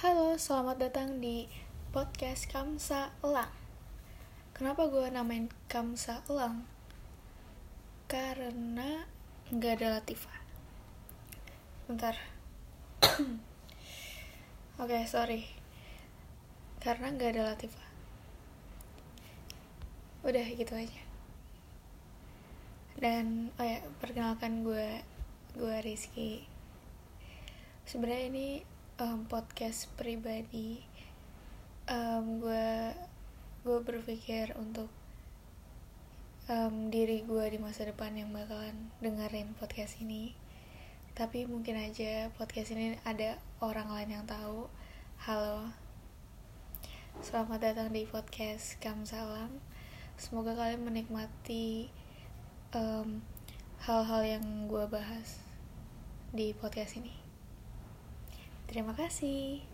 Halo, selamat datang di podcast Kamsa Elang. Kenapa gue namain Kamsa Elang? Karena nggak ada Latifah. Bentar. Oke, okay, sorry. Karena nggak ada Latifah. Udah gitu aja. Dan oh ya, perkenalkan gue gue Rizky. Sebenarnya ini um, podcast pribadi um, gue gue berpikir untuk um, diri gue di masa depan yang bakalan dengerin podcast ini. Tapi mungkin aja podcast ini ada orang lain yang tahu. Halo. Selamat datang di podcast Kamsalam semoga kalian menikmati hal-hal um, yang gue bahas di podcast ini Terima kasih.